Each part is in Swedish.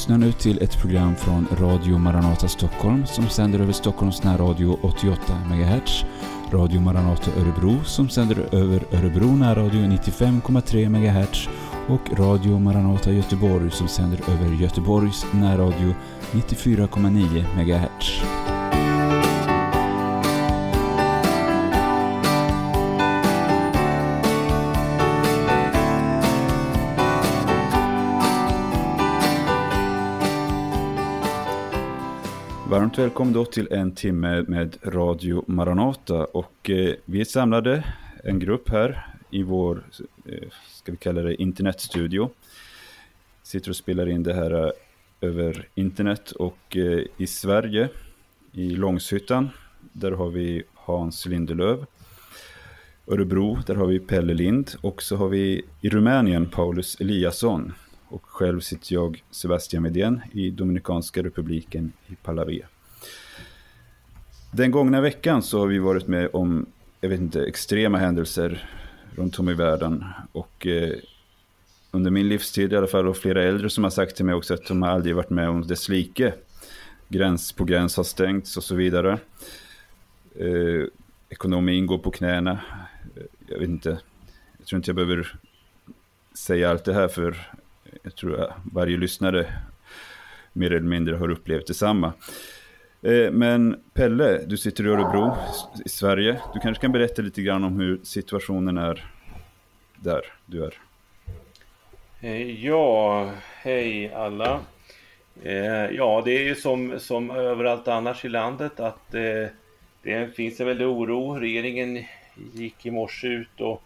lyssnar nu till ett program från Radio Maranata Stockholm som sänder över Stockholms närradio 88 MHz, Radio Maranata Örebro som sänder över Örebro närradio 95,3 MHz och Radio Maranata Göteborg som sänder över Göteborgs närradio 94,9 MHz. Varmt välkommen då till en timme med Radio Maranata och eh, vi är samlade, en grupp här i vår, eh, ska vi kalla det internetstudio. Sitter och spelar in det här eh, över internet och eh, i Sverige, i Långshyttan, där har vi Hans Lindelöv. Örebro, där har vi Pelle Lind och så har vi i Rumänien Paulus Eliasson. Och själv sitter jag, Sebastian Medén, i Dominikanska republiken i Palavia. Den gångna veckan så har vi varit med om, jag vet inte, extrema händelser runt om i världen. Och eh, under min livstid i alla fall, och flera äldre som har sagt till mig också att de har aldrig varit med om dess like. Gräns på gräns har stängts och så vidare. Eh, ekonomin går på knäna. Eh, jag vet inte, jag tror inte jag behöver säga allt det här för jag tror att varje lyssnare mer eller mindre har upplevt detsamma. Eh, men Pelle, du sitter i Örebro i Sverige. Du kanske kan berätta lite grann om hur situationen är där du är. Eh, ja, hej alla. Eh, ja, det är ju som, som överallt annars i landet att det finns en väldig oro. Regeringen gick i morse ut och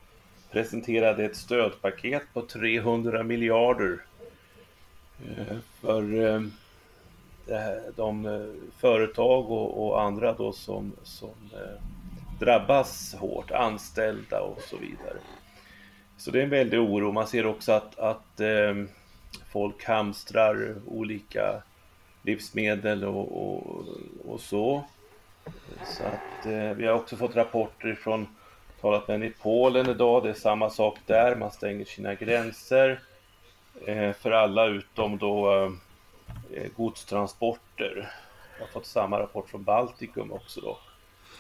presenterade ett stödpaket på 300 miljarder eh, för eh, de eh, företag och, andra då som, som drabbas hårt, anställda och så vidare. Så det är en väldig oro. Man ser också att, att folk hamstrar olika livsmedel och, och, och så. Så att eh, vi har också fått rapporter från, talat med en i Polen idag, det är samma sak där, man stänger sina gränser eh, för alla utom då eh, godstransporter. Jag har fått samma rapport från Baltikum också då.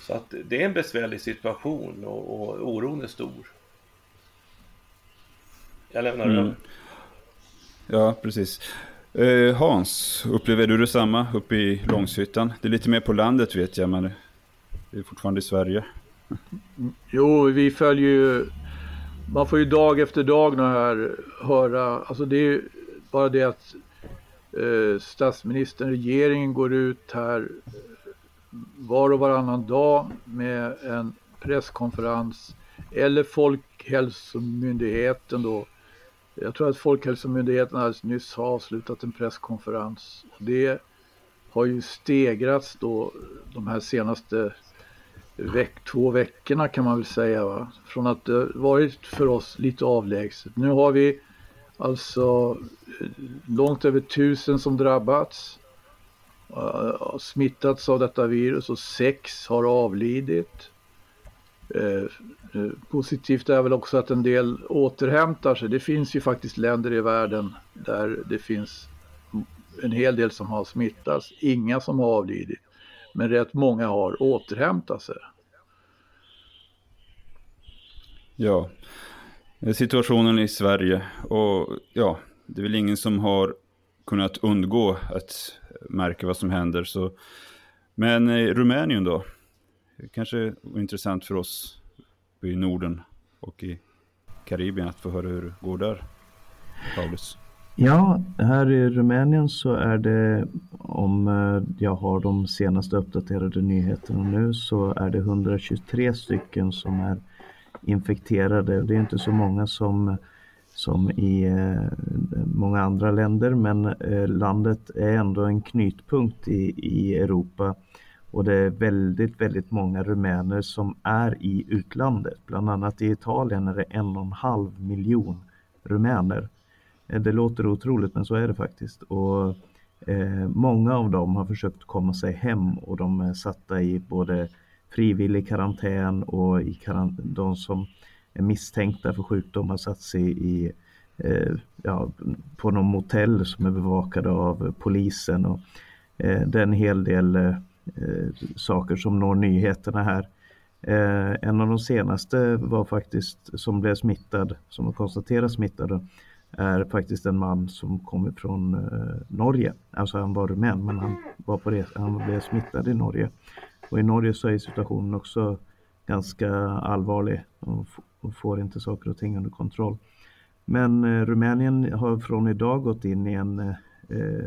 Så att det är en besvärlig situation och, och oron är stor. Jag lämnar mm. över. Ja, precis. Eh, Hans, upplever du detsamma uppe i Långshyttan? Det är lite mer på landet vet jag, men det är fortfarande i Sverige. Jo, vi följer ju, man får ju dag efter dag här höra, alltså det är ju bara det att eh, statsministern, regeringen går ut här eh, var och varannan dag med en presskonferens eller Folkhälsomyndigheten då jag tror att Folkhälsomyndigheten alldeles nyss har avslutat en presskonferens. Det har ju stegrats då de här senaste veck, två veckorna kan man väl säga. Va? Från att det varit för oss lite avlägset. Nu har vi alltså eh, långt över tusen som drabbats. Uh, smittats av detta virus och sex har avlidit. Uh, positivt är väl också att en del återhämtar sig. Det finns ju faktiskt länder i världen där det finns en hel del som har smittats, inga som har avlidit. Men rätt många har återhämtat sig. Ja, situationen i Sverige och ja, det är väl ingen som har kunnat undgå att märka vad som händer. Så. Men Rumänien då? Kanske intressant för oss i Norden och i Karibien att få höra hur det går där, Paulus? Ja, här i Rumänien så är det, om eh, jag har de senaste uppdaterade nyheterna nu, så är det 123 stycken som är infekterade. Det är inte så många som, som i eh, många andra länder, men eh, landet är ändå en knytpunkt i, i Europa och det är väldigt, väldigt många rumäner som är i utlandet. Bland annat i Italien är det en och en halv miljon rumäner. Eh, det låter otroligt men så är det faktiskt. Och eh, Många av dem har försökt komma sig hem och de är satta i både frivillig karantän och i karant de som är misstänkta för sjukdom har satt sig i eh, ja, på någon motell som är bevakade av polisen. Och, eh, det är en hel del saker som når nyheterna här. en av de senaste var faktiskt som blev smittad, som konstaterades smittad är faktiskt en man som kommer från eh, Norge. Alltså han var rumän men han, var på resa, han blev smittad i Norge. Och i Norge så är situationen också ganska allvarlig och, och får inte saker och ting under kontroll. Men eh, Rumänien har från idag gått in i en, eh, eh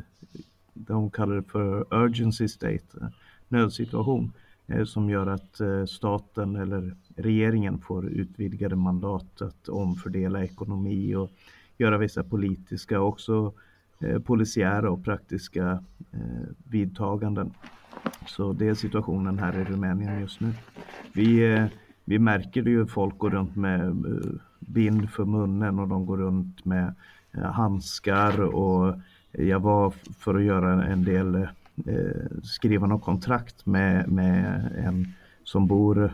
de kallar det för urgency state, eh, nödsituation, eh, som gör att eh, staten eller regeringen får utvidgade mandat att omfördela ekonomi och göra vissa politiska och också eh, polisiära och praktiska eh, vidtaganden. Så det är situationen här i Rumänien just nu. Vi, eh, vi märker det ju folk går runt med eh, bind för munnen och de går runt med eh, handskar och jag var för att göra en del, eh, skriva något kontrakt med, med en som bor,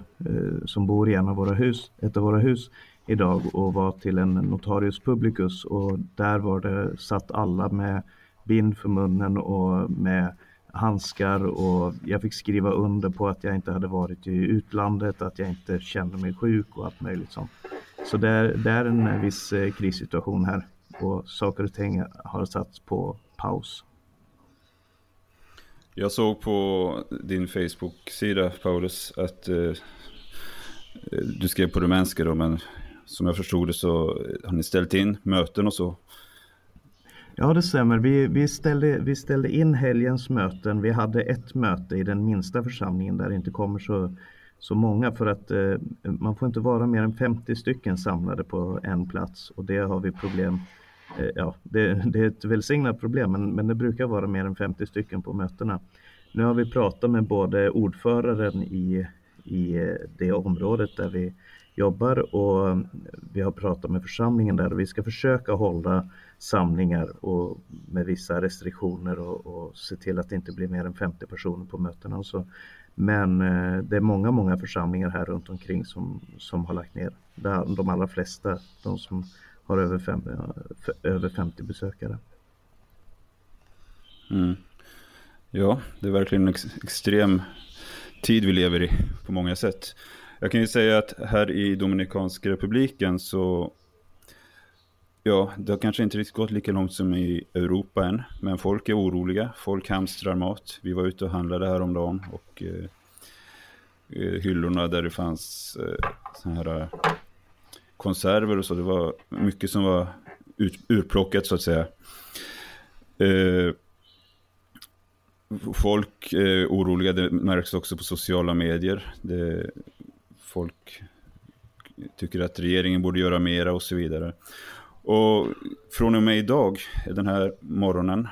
som bor i en av våra hus, ett av våra hus idag och var till en notarius publicus och där var det satt alla med bind för munnen och med handskar och jag fick skriva under på att jag inte hade varit i utlandet, att jag inte kände mig sjuk och allt möjligt sånt. Så det är, det är en viss eh, krissituation här och saker och ting har satts på paus. Jag såg på din Facebook-sida Paulus att eh, du skrev på rumänska då men som jag förstod det så eh, har ni ställt in möten och så. Ja det stämmer. Vi, vi, ställde, vi ställde in helgens möten. Vi hade ett möte i den minsta församlingen där det inte kommer så, så många för att eh, man får inte vara mer än 50 stycken samlade på en plats och det har vi problem eh, Ja, det, det, är ett välsignat problem men, men det brukar vara mer än 50 stycken på mötena. Nu har vi pratat med både ordföranden i, i eh, det området där vi jobbar och vi har pratat med församlingen där och vi ska försöka hålla samlingar och med vissa restriktioner och, och se till att det inte blir mer än 50 personer på mötena och så. Men eh, det är många, många församlingar här runt omkring som, som har lagt ner. De allra flesta, de som har över, fem, över 50 besökare. Mm. Ja, det är verkligen en ex extrem tid vi lever i på många sätt. Jag kan ju säga att här i Dominikanska republiken så Ja, det har kanske inte riktigt gått lika långt som i Europa än. Men folk är oroliga, folk hamstrar mat. Vi var ute och handlade häromdagen och eh, eh, hyllorna där det fanns eh, såna här eh, konserver och så. Det var mycket som var ut, urplockat så att säga. Eh, folk är oroliga, det märks också på sociala medier. Det, folk tycker att regeringen borde göra mera och så vidare. Och från och med idag, den här morgonen,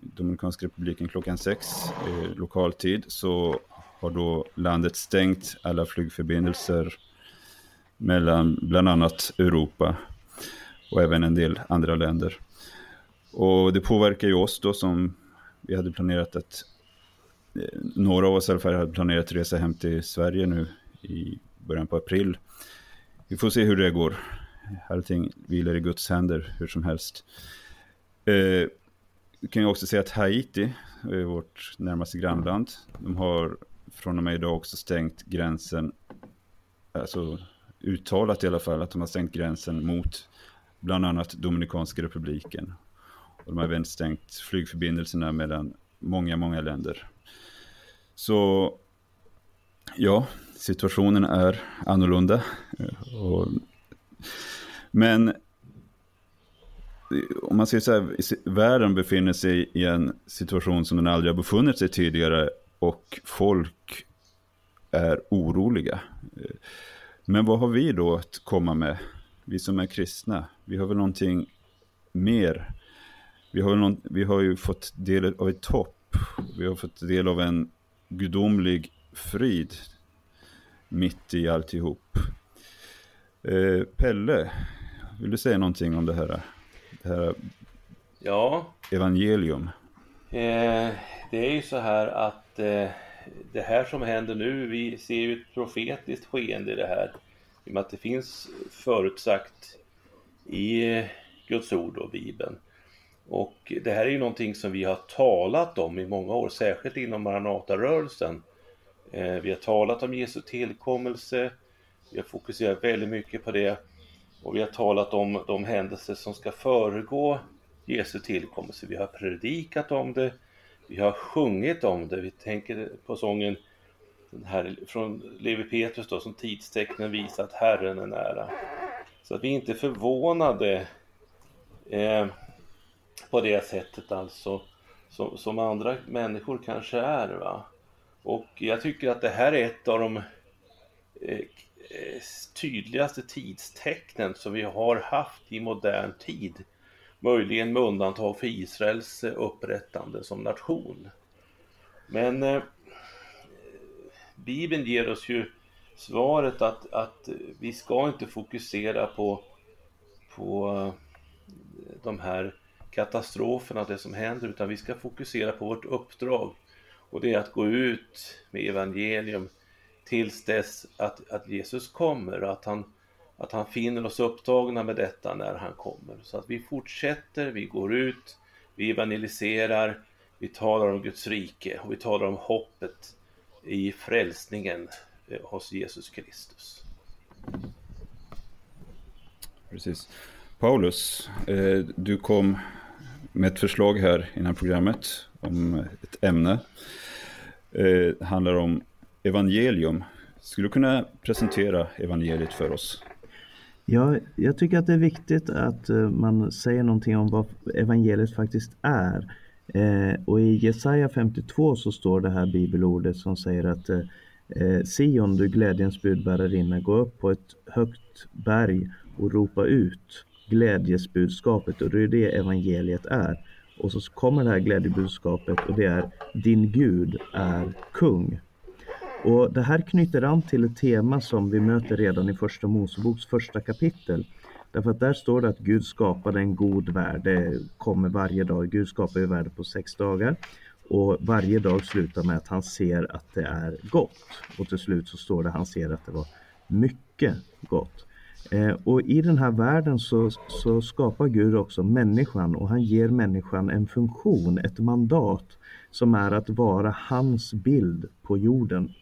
Dominikanska republiken klockan sex, eh, lokaltid, så har då landet stängt alla flygförbindelser mellan bland annat Europa och även en del andra länder. Och det påverkar ju oss då som vi hade planerat att, eh, några av oss i alla fall hade planerat att resa hem till Sverige nu i början på april. Vi får se hur det går. Allting vilar i Guds händer hur som helst. Eh, vi kan ju också säga att Haiti, är vårt närmaste grannland, de har från och med idag också stängt gränsen, alltså uttalat i alla fall att de har stängt gränsen mot bland annat Dominikanska republiken. Och de har även stängt flygförbindelserna mellan många, många länder. Så ja, situationen är annorlunda. Och, men om man säger så här, världen befinner sig i en situation som den aldrig har befunnit sig tidigare och folk är oroliga. Men vad har vi då att komma med? Vi som är kristna, vi har väl någonting mer. Vi har, någon, vi har ju fått del av ett hopp. Vi har fått del av en gudomlig frid mitt i alltihop. Eh, Pelle, vill du säga någonting om det här? Det här ja. evangelium. Eh, det är ju så här att eh, det här som händer nu, vi ser ju ett profetiskt skeende i det här. I och med att det finns förutsagt i, Guds ord och Bibeln. Och det här är ju någonting som vi har talat om i många år, särskilt inom Maranatarörelsen. Eh, vi har talat om Jesu tillkommelse, vi har fokuserat väldigt mycket på det och vi har talat om de händelser som ska föregå Jesu tillkommelse. Vi har predikat om det, vi har sjungit om det. Vi tänker på sången den här, från Levi Petrus då, som tidstecknen visar att Herren är nära. Så att vi inte förvånade eh, på det sättet alltså som, som, andra människor kanske är. Va? Och jag tycker att det här är ett av de eh, eh, tydligaste tidstecknen som vi har haft i modern tid. Möjligen med undantag för Israels upprättande som nation. Men eh, Bibeln ger oss ju svaret att, att vi ska inte fokusera på, på eh, de här katastroferna, det som händer, utan vi ska fokusera på vårt uppdrag. Och det är att gå ut med evangelium tills dess att, att Jesus kommer och att han, att han finner oss upptagna med detta när han kommer. Så att vi fortsätter, vi går ut, vi evangeliserar, vi talar om Guds rike och vi talar om hoppet i frälsningen eh, hos Jesus Kristus. Precis. Paulus, eh, du kom med ett förslag här innan programmet om ett ämne. Eh, det eh, handlar om evangelium. Skulle du kunna presentera evangeliet för oss? Ja, jag tycker att det är viktigt att eh, man säger någonting om vad evangeliet faktiskt är. Eh, och i Jesaja 52 så står det här bibelordet som säger att eh, eh, Sion, du glädjens budbärarinna, gå upp på ett högt berg och ropa ut glädjesbudskapet och det är det evangeliet är. Och så kommer det här glädjebudskapet och det är Din Gud är kung. Och Det här knyter an till ett tema som vi möter redan i Första Moseboks första kapitel. Därför att där står det att Gud skapade en god värld. Det kommer varje dag. Gud skapar ju världen på sex dagar. Och varje dag slutar med att han ser att det är gott. Och till slut så står det att han ser att det var mycket gott. Eh, och i den här världen så, så skapar Gud också människan och han ger människan en funktion, ett mandat som är att vara hans bild på jorden.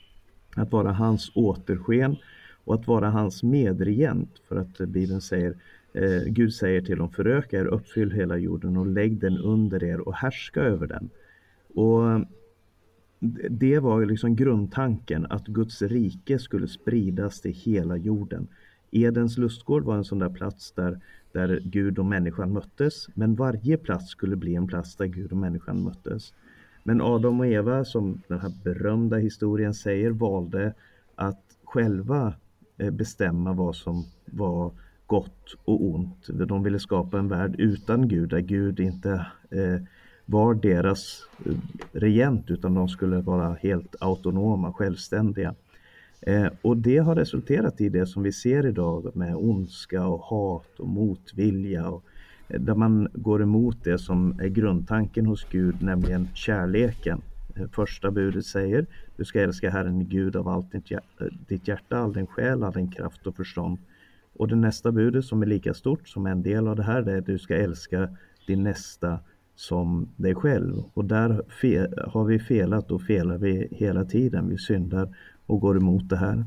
Att vara hans återsken och att vara hans medregent. För att Bibeln säger, eh, Gud säger till dem, föröka er, uppfyll hela jorden och lägg den under er och härska över den. Och det var liksom grundtanken att Guds rike skulle spridas till hela jorden. Edens lustgård var en sån där plats där, där Gud och människan möttes. Men varje plats skulle bli en plats där Gud och människan möttes. Men Adam och Eva, som den här berömda historien säger, valde att själva eh, bestämma vad som var gott och ont. De ville skapa en värld utan Gud, där Gud inte eh, var deras eh, regent utan de skulle vara helt autonoma, självständiga. Eh, och det har resulterat i det som vi ser idag med ondska och hat och motvilja. Och, eh, där man går emot det som är grundtanken hos Gud, nämligen kärleken. Eh, första budet säger du ska älska Herren Gud av allt ditt hjärta, all din själ, all din kraft och förstånd. Och det nästa budet som är lika stort som en del av det här det är att du ska älska din nästa som dig själv. Och där har vi felat och felar vi hela tiden. Vi syndar och går emot det här.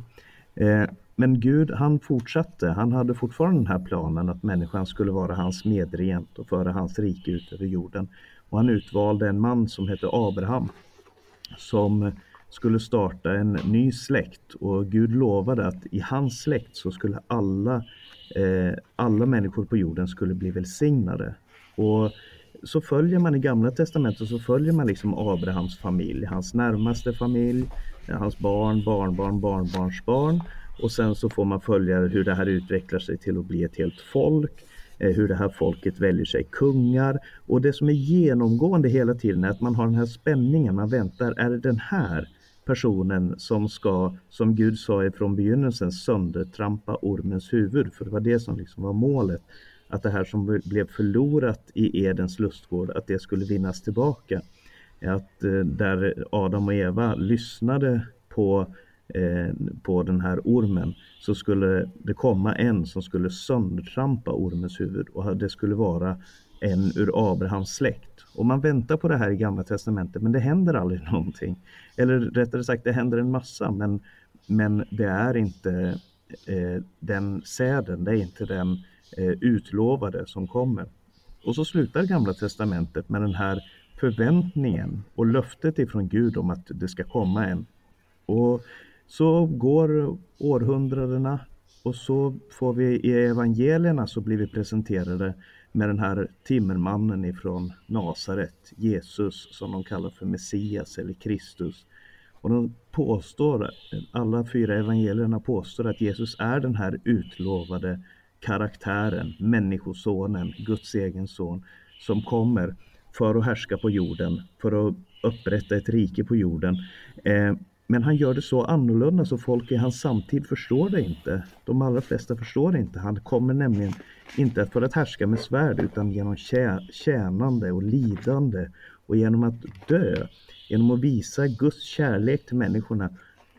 Eh, men Gud han fortsatte. Han hade fortfarande den här planen att människan skulle vara hans medregent och föra hans rike ut över jorden. Och han utvalde en man som hette Abraham som skulle starta en ny släkt och Gud lovade att i hans släkt så skulle alla, eh, alla människor på jorden skulle bli välsignade. Och så följer man i Gamla Testamentet så följer man liksom Abrahams familj, hans närmaste familj, hans barn, barnbarn, barnbarnsbarn och sen så får man följa hur det här utvecklar sig till att bli ett helt folk eh, hur det här folket väljer sig kungar. Och det som är genomgående hela tiden är att man har den här spänningen, man väntar, är det den här personen som ska, som Gud sa ifrån begynnelsen, söndertrampa ormens huvud? För det var det som liksom var målet. Att det här som blev förlorat i Edens lustgård, att det skulle vinnas tillbaka. Att eh, där Adam och Eva lyssnade på eh, på den här ormen så skulle det komma en som skulle söndertrampa ormens huvud och det skulle vara en ur Abrahams släkt. Och man väntar på det här i Gamla Testamentet men det händer aldrig någonting. Eller rättare sagt, det händer en massa men, men det är inte eh, den säden, det är inte den eh, utlovade som kommer. Och så slutar Gamla Testamentet med den här förväntningen och löftet ifrån Gud om att det ska komma en. Och så går århundradena och så får vi i evangelierna så blir vi presenterade med den här timmermannen ifrån Nasaret, Jesus som de kallar för Messias eller Kristus. Och de påstår, alla fyra evangelierna påstår att Jesus är den här utlovade karaktären, människosonen, Guds egen son, som kommer för att härska på jorden, för att upprätta ett rike på jorden. Eh, men han gör det så annorlunda så folk i hans samtid förstår det inte. De allra flesta förstår det inte. Han kommer nämligen inte för att härska med svärd utan genom tjänande och lidande och genom att dö. Genom att visa Guds kärlek till människorna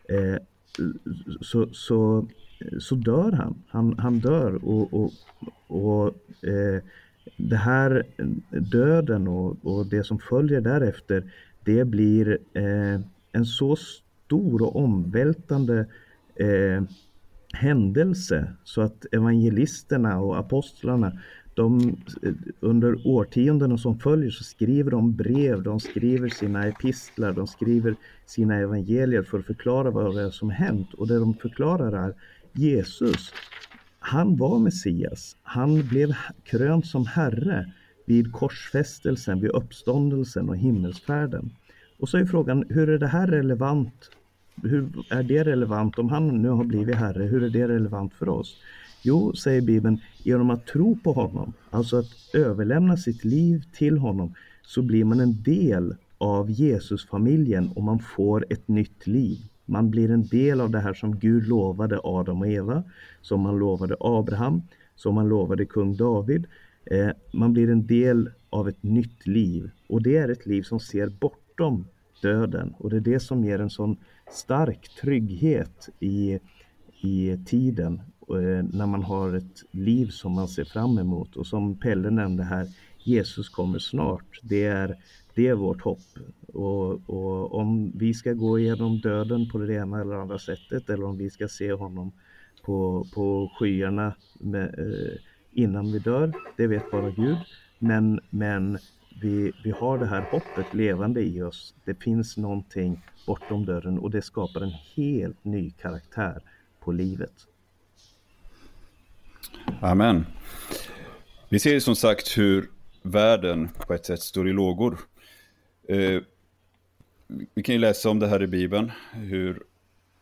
eh, så, så, så dör han. Han, han dör och, och, och eh, det här eh, döden och, och det som följer därefter det blir eh, en så stor och omvältande eh, händelse så att evangelisterna och apostlarna de, eh, under årtiondena som följer så skriver de brev, de skriver sina epistlar, de skriver sina evangelier för att förklara vad det är som hänt. Och det de förklarar är Jesus, han var Messias. Han blev krönt som Herre vid korsfästelsen, vid uppståndelsen och himmelsfärden. Och så är frågan, hur är det här relevant? Hur är det relevant om han nu har blivit Herre? Hur är det relevant för oss? Jo, säger Bibeln, genom att tro på honom, alltså att överlämna sitt liv till honom, så blir man en del av Jesusfamiljen och man får ett nytt liv. Man blir en del av det här som Gud lovade Adam och Eva, som han lovade Abraham, som han lovade kung David. Eh, man blir en del av ett nytt liv och det är ett liv som ser bortom döden och det är det som ger en sån stark trygghet i, i tiden eh, när man har ett liv som man ser fram emot och som Pelle nämnde här, Jesus kommer snart. Det är, det är vårt hopp. Och, och, om vi ska gå igenom döden på det ena eller andra sättet eller om vi ska se honom på, på skyarna med, eh, innan vi dör, det vet bara Gud. Men, men vi, vi har det här hoppet levande i oss. Det finns någonting bortom dörren och det skapar en helt ny karaktär på livet. Amen. Vi ser som sagt hur världen på ett sätt står i lågor. Eh, vi kan ju läsa om det här i Bibeln, hur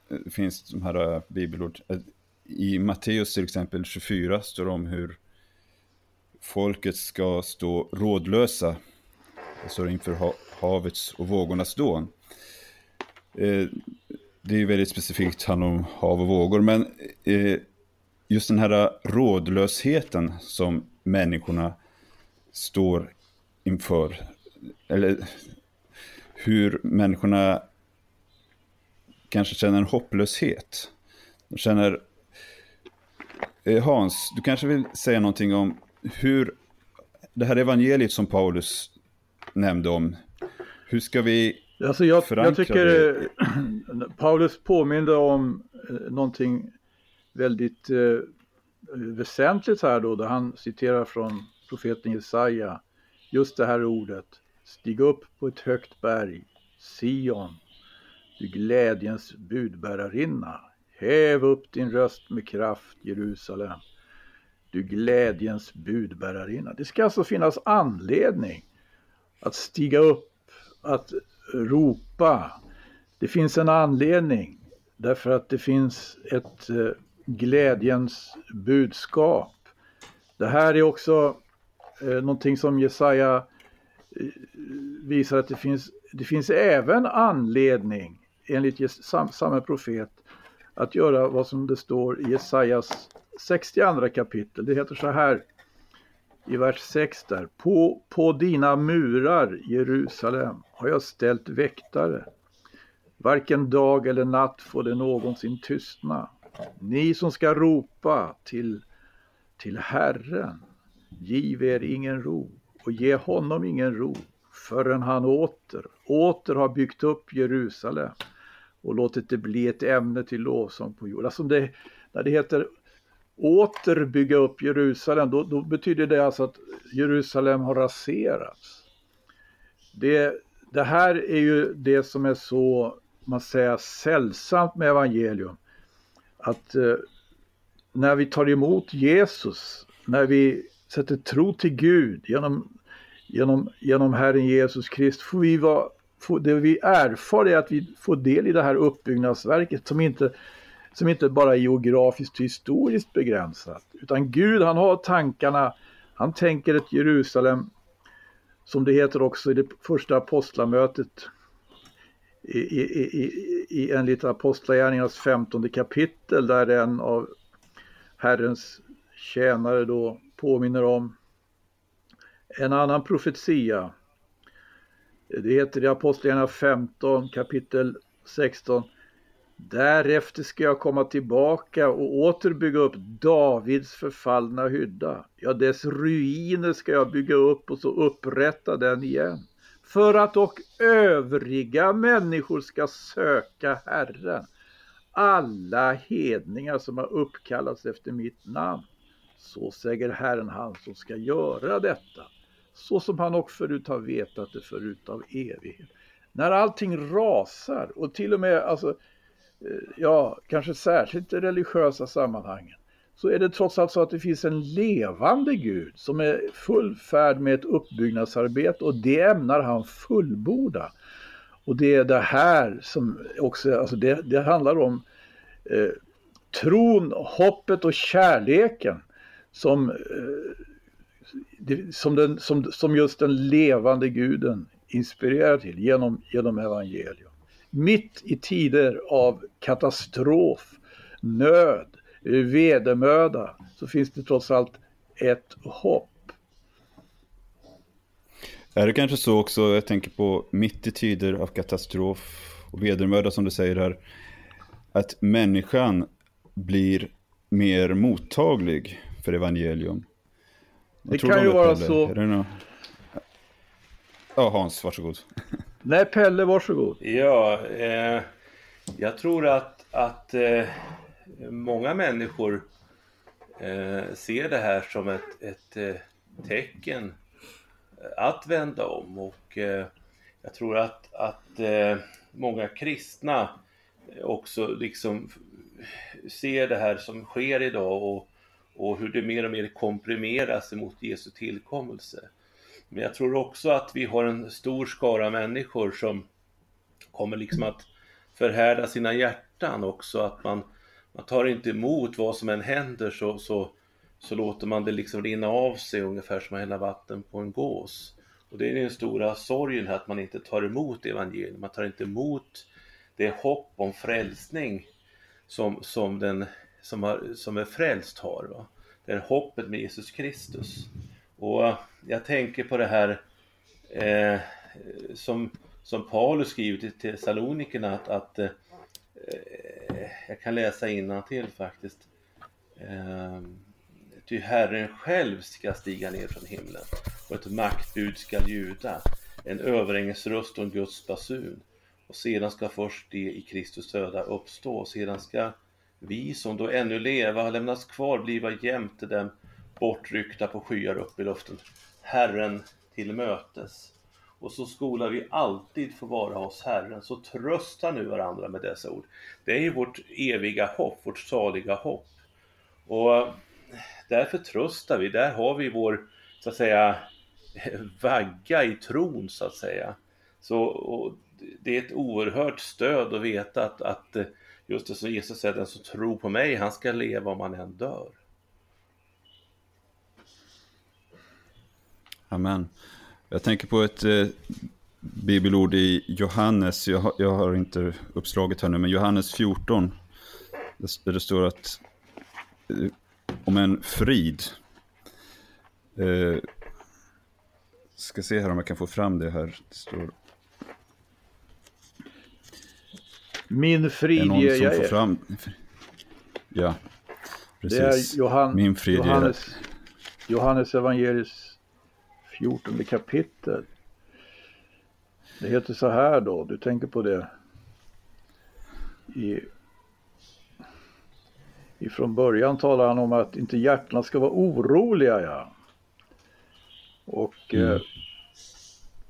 eh, det finns de här eh, bibelord. Eh, I Matteus till exempel 24 står det om hur folket ska stå rådlösa. Alltså inför havets och vågornas dån. Eh, det är ju väldigt specifikt handlar om hav och vågor, men just den här rådlösheten som människorna står inför, eller hur människorna kanske känner en hopplöshet. De känner... Eh, Hans, du kanske vill säga någonting om hur det här evangeliet som Paulus nämnde om, hur ska vi alltså jag, jag tycker det? Paulus påminde om eh, någonting väldigt eh, väsentligt här då, där han citerar från profeten Jesaja, just det här ordet, stig upp på ett högt berg, Sion, du glädjens budbärarinna, häv upp din röst med kraft, Jerusalem, du glädjens budbärarinna. Det ska alltså finnas anledning att stiga upp, att ropa. Det finns en anledning därför att det finns ett eh, glädjens budskap. Det här är också eh, någonting som Jesaja visar att det finns, det finns även anledning enligt samma profet att göra vad som det står i Jesajas 62 kapitel. Det heter så här i vers 6 där. På, på dina murar Jerusalem har jag ställt väktare. Varken dag eller natt får det någonsin tystna. Ni som ska ropa till, till Herren, giv er ingen ro och ge honom ingen ro förrän han åter, åter har byggt upp Jerusalem och låtit det bli ett ämne till lovsång på jorden. Alltså det, när det heter åter bygga upp Jerusalem, då, då, betyder det alltså att Jerusalem har raserats. Det, det här är ju det som är så, man säger, sällsamt med evangelium. Att eh, när vi tar emot Jesus, när vi sätter tro till Gud genom, genom, genom Herren Jesus Kristus, får vi vara får, det vi erfar är att vi får del i det här uppbyggnadsverket som inte, som inte bara är geografiskt och historiskt begränsat. Utan Gud han har tankarna, han tänker ett Jerusalem som det heter också i det första apostlamötet i, i, i, i enligt Apostlagärningarnas femtonde kapitel där en av Herrens tjänare då påminner om en annan profetia det heter i Apostlagärningarna 15 kapitel 16. Därefter ska jag komma tillbaka och åter bygga upp Davids förfallna hydda. Ja, dess ruiner ska jag bygga upp och så upprätta den igen. För att och övriga människor ska söka Herren. Alla hedningar som har uppkallats efter mitt namn. Så säger Herren han som ska göra detta så som han också förut har vetat det förut av evighet. När allting rasar och till och med, alltså, eh, ja, kanske särskilt i religiösa sammanhangen, så är det trots allt så att det finns en levande Gud som är full färd med ett uppbyggnadsarbete och det ämnar han fullborda. Och det är det här som också, alltså det, det handlar om eh, tron, hoppet och kärleken som eh, som, den, som, som just den levande guden inspirerar till genom, genom evangelium. Mitt i tider av katastrof, nöd, vedermöda så finns det trots allt ett hopp. Är det kanske så också, jag tänker på mitt i tider av katastrof och vedermöda som du säger här, att människan blir mer mottaglig för evangelium. Det kan ju vara så. Ja, Hans, varsågod. Nej, Pelle, varsågod. Ja, eh, jag tror att, att eh, många människor eh, ser det här som ett, ett eh, tecken att vända om och eh, jag tror att, att eh, många kristna också liksom ser det här som sker idag och och hur det mer och mer komprimeras emot Jesu tillkommelse. Men jag tror också att vi har en stor skara människor som kommer liksom att förhärda sina hjärtan också, att man, man tar inte emot vad som än händer så, så, så låter man det liksom rinna av sig ungefär som att hälla vatten på en gås. Och det är den stora sorgen här, att man inte tar emot evangeliet, man tar inte emot det hopp om frälsning som, som den som, har, som är frälst har. Va? Det är hoppet med Jesus Kristus. Och jag tänker på det här eh, som, som Paulus skriver till Thessalonikerna att, att eh, jag kan läsa till faktiskt. Eh, Ty Herren själv ska stiga ner från himlen och ett maktbud ska ljuda, en överängesröst och en Guds basun. Och sedan ska först de i Kristus döda uppstå och sedan ska vi som då ännu leva har lämnats kvar bliva jämte dem bortryckta på skyar upp i luften, Herren till mötes. Och så skola vi alltid få vara hos Herren, så trösta nu varandra med dessa ord. Det är ju vårt eviga hopp, vårt saliga hopp. Och eh, därför tröstar vi, där har vi vår, så att säga, vagga i tron, så att säga. Så det är ett oerhört stöd att veta att, att eh, Just det som Jesus säger, den som tror på mig, han ska leva om han än dör. Amen. Jag tänker på ett eh, bibelord i Johannes, jag har, jag har, inte uppslaget här nu, men Johannes 14, där det står att eh, om en frid. Eh, ska se här om jag kan få fram det här. Det står Min frid ger jag er. Fram... Ja, precis. Det är Johan... Min frid Johannes, Johannes evangeliets 14 kapitel. Det heter så här då, du tänker på det. I, ifrån början talar han om att inte hjärtna ska vara oroliga. Ja. Och mm. eh,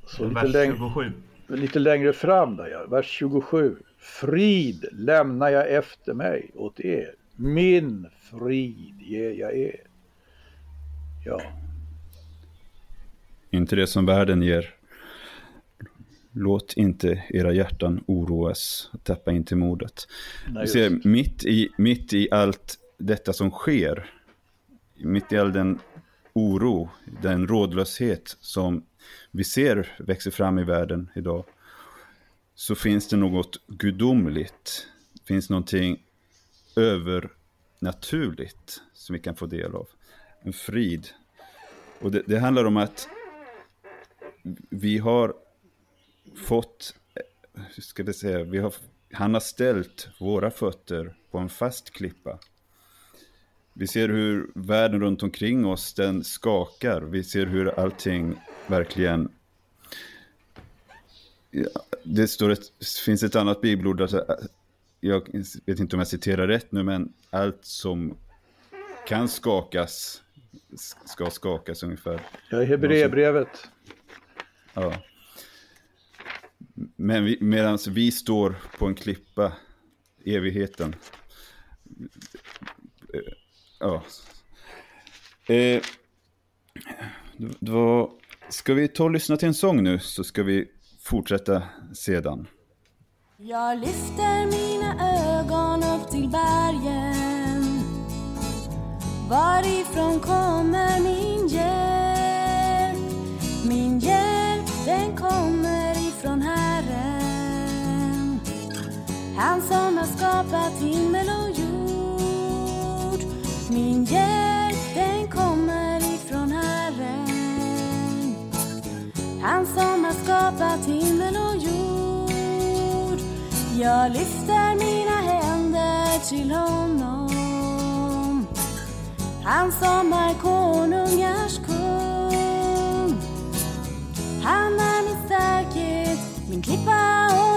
så lite, läng lite längre fram där, ja, vers 27. Frid lämnar jag efter mig åt er. Min frid ger jag er. Ja. Inte det som världen ger. Låt inte era hjärtan oroas tappa inte modet. Nej, ser, mitt i, mitt i allt detta som sker, mitt i all den oro, den rådlöshet som vi ser växer fram i världen idag, så finns det något gudomligt, finns någonting övernaturligt som vi kan få del av. En frid. Och det, det handlar om att vi har fått, hur ska vi säga, vi har, han har ställt våra fötter på en fast klippa. Vi ser hur världen runt omkring oss, den skakar. Vi ser hur allting verkligen... Det, står ett, finns ett annat bibelord, alltså, jag vet inte om jag citerar rätt nu, men allt som kan skakas ska skakas ungefär. Ja, i Hebreerbrevet. Ja. Men medan vi står på en klippa, evigheten. Ja. Eh, då ska vi ta och lyssna till en sång nu så ska vi fortsätta sedan. Jag lyfter mina ögon upp till bergen Varifrån kommer min hjälp? Min hjälp den kommer ifrån Herren Han som har skapat himmel och Han som har skapat himmel och jord Jag lyfter mina händer till honom han som är konungars kung. Han är min starkhet, min klippa och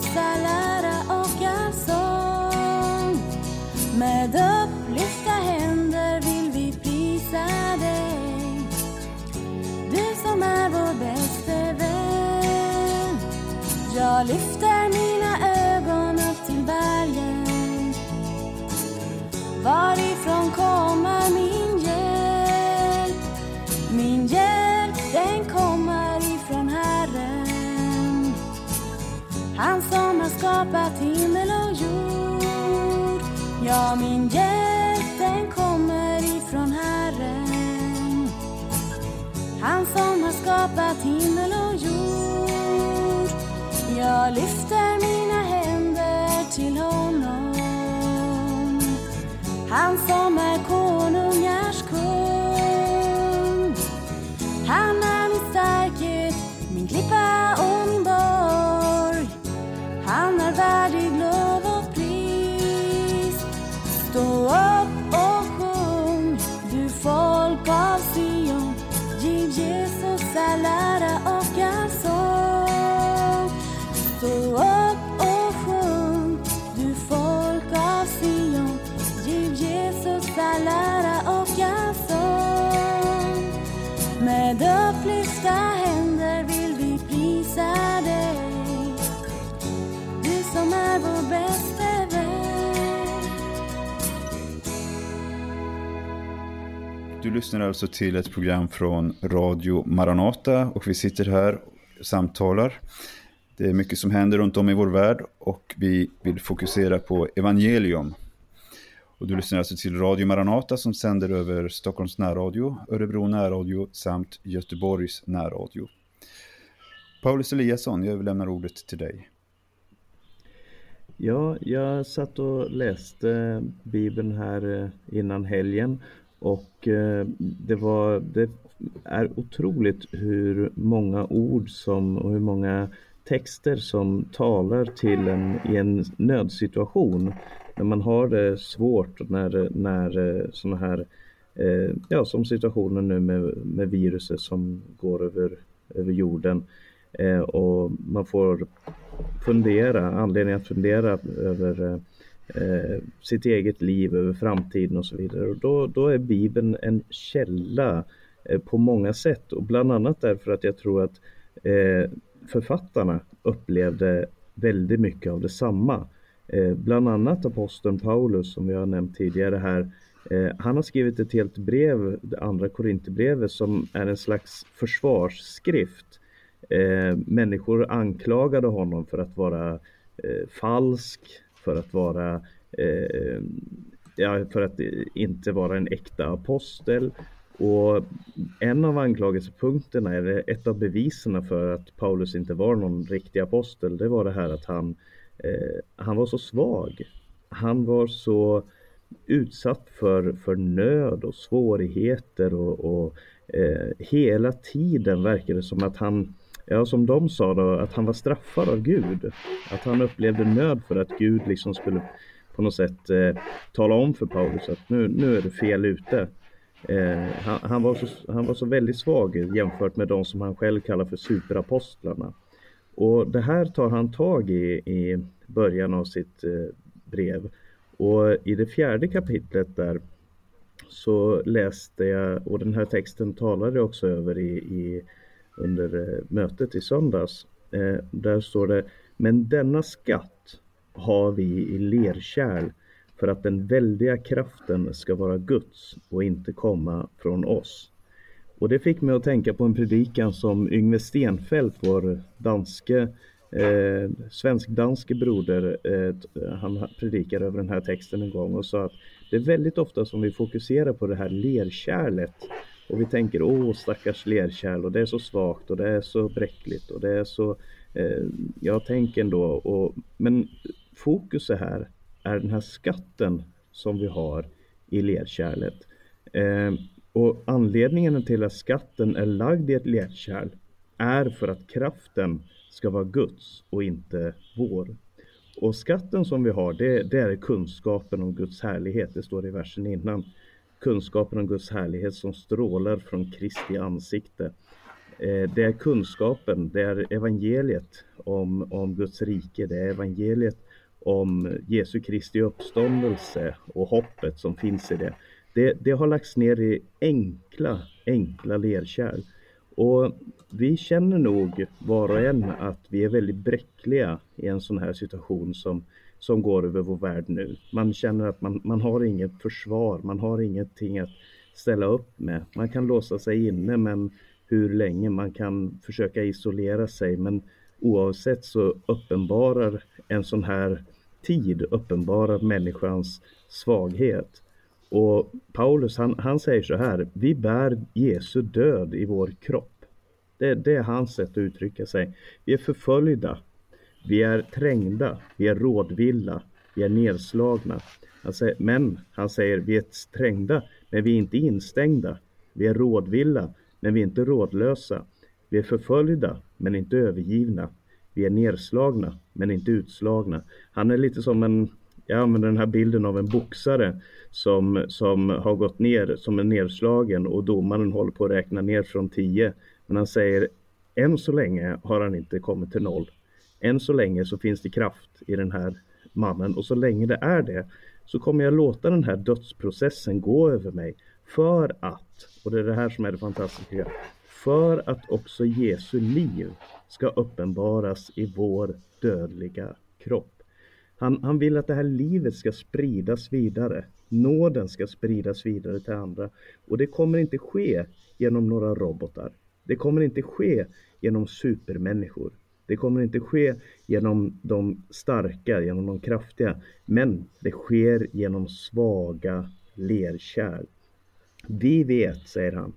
Jesus all ära och all sång. Med upplyfta händer vill vi prisa dig. Du som är vår bäste vän. Jag lyfter skapat himmel och jord. Ja, min hjälp den kommer ifrån Herren. Han som har skapat himmel och jord. Jag lyfter mina händer till honom. Han som är konungars lyssnar alltså till ett program från Radio Maranata och vi sitter här och samtalar. Det är mycket som händer runt om i vår värld och vi vill fokusera på evangelium. Och du lyssnar alltså till Radio Maranata som sänder över Stockholms närradio, Örebro närradio samt Göteborgs närradio. Paulus Eliasson, jag överlämnar ordet till dig. Ja, jag satt och läste Bibeln här eh, innan helgen och eh, det, var, det är otroligt hur många ord som, och hur många texter som talar till en i en nödsituation. När man har det svårt, när, när eh, sådana här, eh, ja som situationen nu med, med viruset som går över, över jorden. och man får fundera, anledning att fundera över eh, sitt eget liv, över framtiden och så vidare. Och då, då är Bibeln en källa eh, på många sätt och bland annat därför att jag tror att eh, författarna upplevde väldigt mycket av detsamma. Eh, bland annat aposteln Paulus som vi har nämnt tidigare här. Eh, han har skrivit ett helt brev, det andra Korinthierbrevet som är en slags försvarsskrift eh, människor anklagade honom för att vara eh, falsk, för att vara eh, ja, för att inte vara en äkta apostel. Och en av anklagelsepunkterna, eller ett av bevisen för att Paulus inte var någon riktig apostel, det var det här att han, eh, han var så svag. Han var så utsatt för, för nöd och svårigheter och, och eh, hela tiden verkade det som att han Ja, som de sa då, att han var straffad av Gud. Att han upplevde nöd för att Gud liksom skulle på något sätt eh, tala om för Paulus att nu, nu är du fel ute. Eh, han, han, var så, han var så väldigt svag jämfört med de som han själv kallar för superapostlarna. Och det här tar han tag i i början av sitt eh, brev. Och i det fjärde kapitlet där så läste jag, och den här texten talade jag också över i, i under eh, mötet i söndags. Eh, där står det Men denna skatt har vi i lerkärl för att den väldiga kraften ska vara Guds och inte komma från oss. Och det fick mig att tänka på en predikan som Yngve Stenfeldt, vår danske, eh, svensk-danske broder, eh, han predikade över den här texten en gång och sa att det är väldigt ofta som vi fokuserar på det här lerkärlet och vi tänker, åh stackars lerkärl och det är så svagt och det är så bräckligt och det är så, eh, jag tänker ändå, och, men fokuset här är den här skatten som vi har i lerkärlet. Eh, och anledningen till att skatten är lagd i ett lerkärl är för att kraften ska vara Guds och inte vår. Och skatten som vi har, det, det är kunskapen om Guds härlighet. Det står i versen innan kunskapen om Guds härlighet som strålar från Kristi ansikte. Eh, det är kunskapen, det är evangeliet om, om Guds rike, det är evangeliet om Jesu Kristi uppståndelse och hoppet som finns i det. Det, det har lagts ner i enkla, enkla lerkärl. Och vi känner nog var och en att vi är väldigt bräckliga i en sån här situation som som går över vår värld nu. Man känner att man, man har inget försvar, man har ingenting att ställa upp med. Man kan låsa sig inne men hur länge man kan försöka isolera sig men oavsett så uppenbarar en sån här tid uppenbarar människans svaghet. Och Paulus han, han säger så här, vi bär Jesu död i vår kropp. Det, det är hans sätt att uttrycka sig. Vi är förföljda, vi är trängda, vi är rådvilla, vi är nedslagna. Han säger, men han säger vi är trängda, men vi är inte instängda. Vi är rådvilla, men vi är inte rådlösa. Vi är förföljda, men inte övergivna. Vi är nedslagna, men inte utslagna. Han är lite som en, jag använder den här bilden av en boxare som, som har gått ner, som är nedslagen och domaren håller på att räkna ner från 10. Men han säger, än så länge har han inte kommit till noll än så länge så finns det kraft i den här mannen och så länge det är det så kommer jag låta den här dödsprocessen gå över mig för att, och det är det här som är det fantastiska, för att också Jesu liv ska uppenbaras i vår dödliga kropp. Han, han vill att det här livet ska spridas vidare. Nåden ska spridas vidare till andra. Och det kommer inte ske genom några robotar. Det kommer inte ske genom supermänniskor. Det kommer inte ske genom de starka, genom de kraftiga, men det sker genom svaga lerkärl. Vi vet, säger han,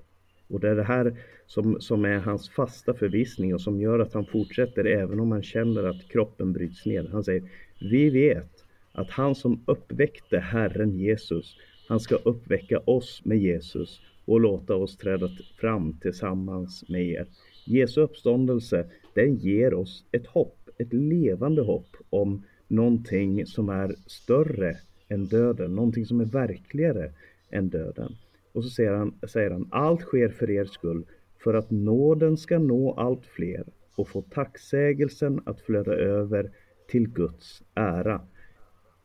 och det är det här som, som är hans fasta förvissning och som gör att han fortsätter även om han känner att kroppen bryts ner. Han säger, vi vet att han som uppväckte Herren Jesus, han ska uppväcka oss med Jesus och låta oss träda fram tillsammans med er. Jesu uppståndelse, den ger oss ett hopp, ett levande hopp om någonting som är större än döden, någonting som är verkligare än döden. Och så säger han, säger han, allt sker för er skull, för att nåden ska nå allt fler och få tacksägelsen att flöda över till Guds ära.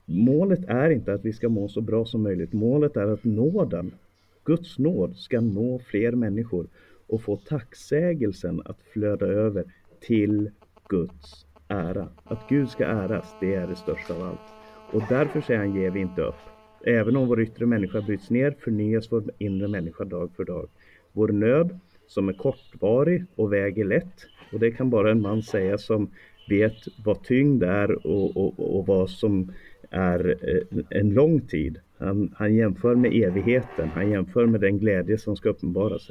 Målet är inte att vi ska må så bra som möjligt. Målet är att nåden, Guds nåd, ska nå fler människor och få tacksägelsen att flöda över till Guds ära. Att Gud ska äras, det är det största av allt. Och därför säger han, ger vi inte upp. Även om vår yttre människa bryts ner förnyas vår inre människa dag för dag. Vår nöd, som är kortvarig och väger lätt, och det kan bara en man säga som vet vad tyngd är och, och, och vad som är eh, en lång tid. Han, han, jämför med evigheten, han jämför med den glädje som ska uppenbaras.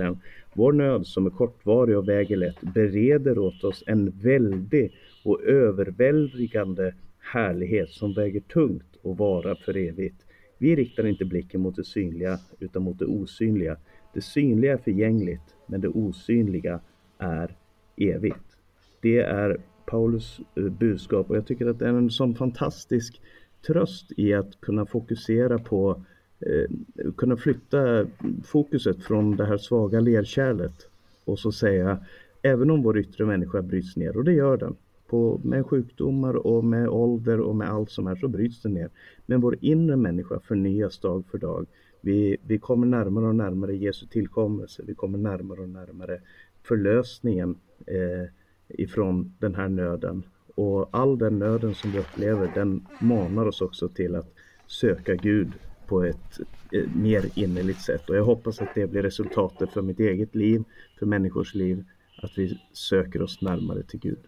Vår nöd som är kortvarig och väger lätt bereder åt oss en väldig och överväldigande härlighet som väger tungt och vara för evigt. Vi riktar inte blicken mot det synliga utan mot det osynliga. Det synliga är förgängligt, men det osynliga är evigt. Det är Paulus eh, budskap och jag tycker att det är en sån fantastisk tröst i att kunna fokusera på, eh, kunna flytta fokuset från det här svaga lerkärlet och så säga, även om vår yttre människa bryts ner, och det gör den, på, med sjukdomar och med ålder och med allt som är så bryts den ner. Men vår inre människa förnyas dag för dag. Vi, vi kommer närmare och närmare Jesu tillkommelse. Vi kommer närmare och närmare förlösningen eh, ifrån den här nöden. Och all den nöden som vi upplever, den manar oss också till att söka Gud på ett eh, mer innerligt sätt. Och jag hoppas att det blir resultatet för mitt eget liv, för människors liv, att vi söker oss närmare till Gud.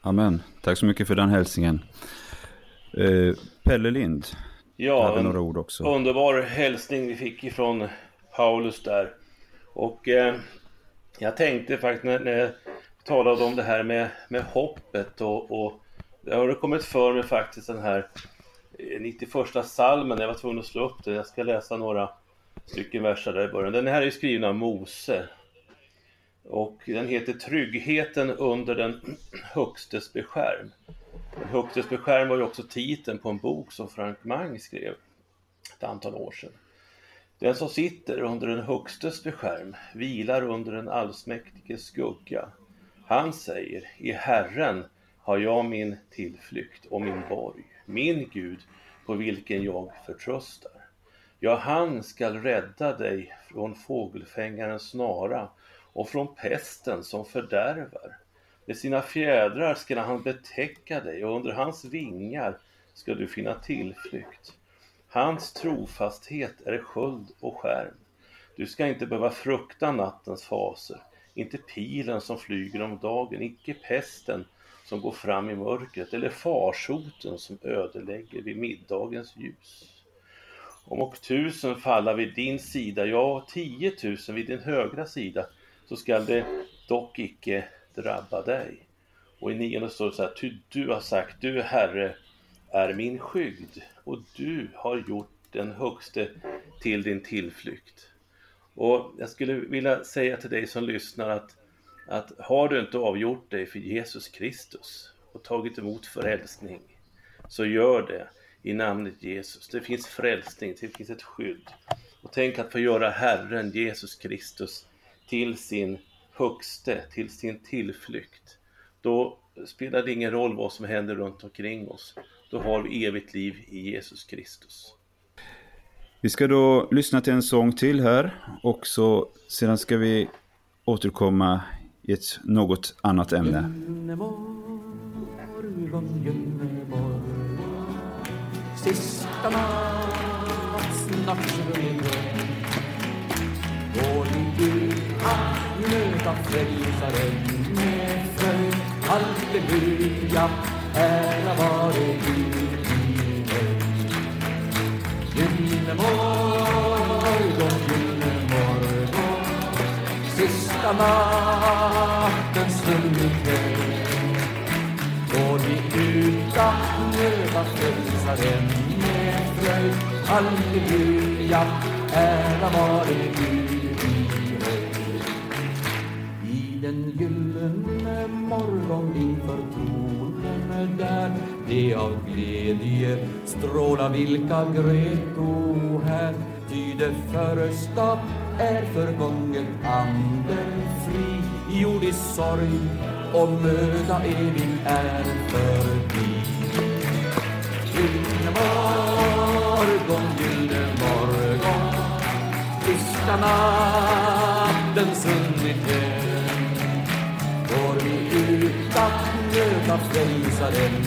Amen. Tack så mycket för den hälsningen. Eh, Pelle Lind, ja, hade några ord också. Underbar hälsning vi fick ifrån Paulus där. Och eh, jag tänkte faktiskt när, när talade om det här med, med hoppet och, och det har kommit för mig faktiskt den här eh, 91 salmen, jag var tvungen att slå upp den. Jag ska läsa några stycken verser där i början. Den här är skriven av Mose och den heter Tryggheten under den högstes beskärm. Den högstes beskärm var ju också titeln på en bok som Frank Mang skrev ett antal år sedan. Den som sitter under den högstes beskärm vilar under den allsmäktiges skugga. Han säger, i Herren har jag min tillflykt och min borg, min Gud på vilken jag förtröstar. Ja, han skall rädda dig från fågelfängarens snara och från pesten som fördärvar. Med sina fjädrar skall han betäcka dig och under hans vingar ska du finna tillflykt. Hans trofasthet är sköld och skärm. Du ska inte behöva frukta nattens faser, inte pilen som flyger om dagen, icke pesten som går fram i mörkret eller farsoten som ödelägger vid middagens ljus. Om och tusen falla vid din sida, ja, tiotusen vid din högra sida, så skall det dock icke drabba dig. Och i nionde står det så här, ty du har sagt, du Herre är min skygd och du har gjort den högste till din tillflykt. Och jag skulle vilja säga till dig som lyssnar att, att har du inte avgjort dig för Jesus Kristus och tagit emot frälsning, så gör det i namnet Jesus. Det finns frälsning, det finns ett skydd. Och tänk att få göra Herren Jesus Kristus till sin högste, till sin tillflykt. Då spelar det ingen roll vad som händer runt omkring oss. Då har vi evigt liv i Jesus Kristus. Vi ska då lyssna till en sång till här och så sedan ska vi återkomma i ett något annat ämne. Sista möta frälsaren med fröjd. Halleluja, ära vare Gud morgon, gyllene morgon, sista nattens stund ikväll. Går vi ut att möta frälsaren med fröjd. Halleluja, ära vare Gud i höjd. I den gyllene morgon inför tronen där det av glädje stråla vilka grät här. Ty det första är förgånget anden fri. Jordisk sorg och möda evig är förbi. Gyllene morgon, gyllene morgon. Tysta natten svunnit hem Går vi ut att möta frälsaren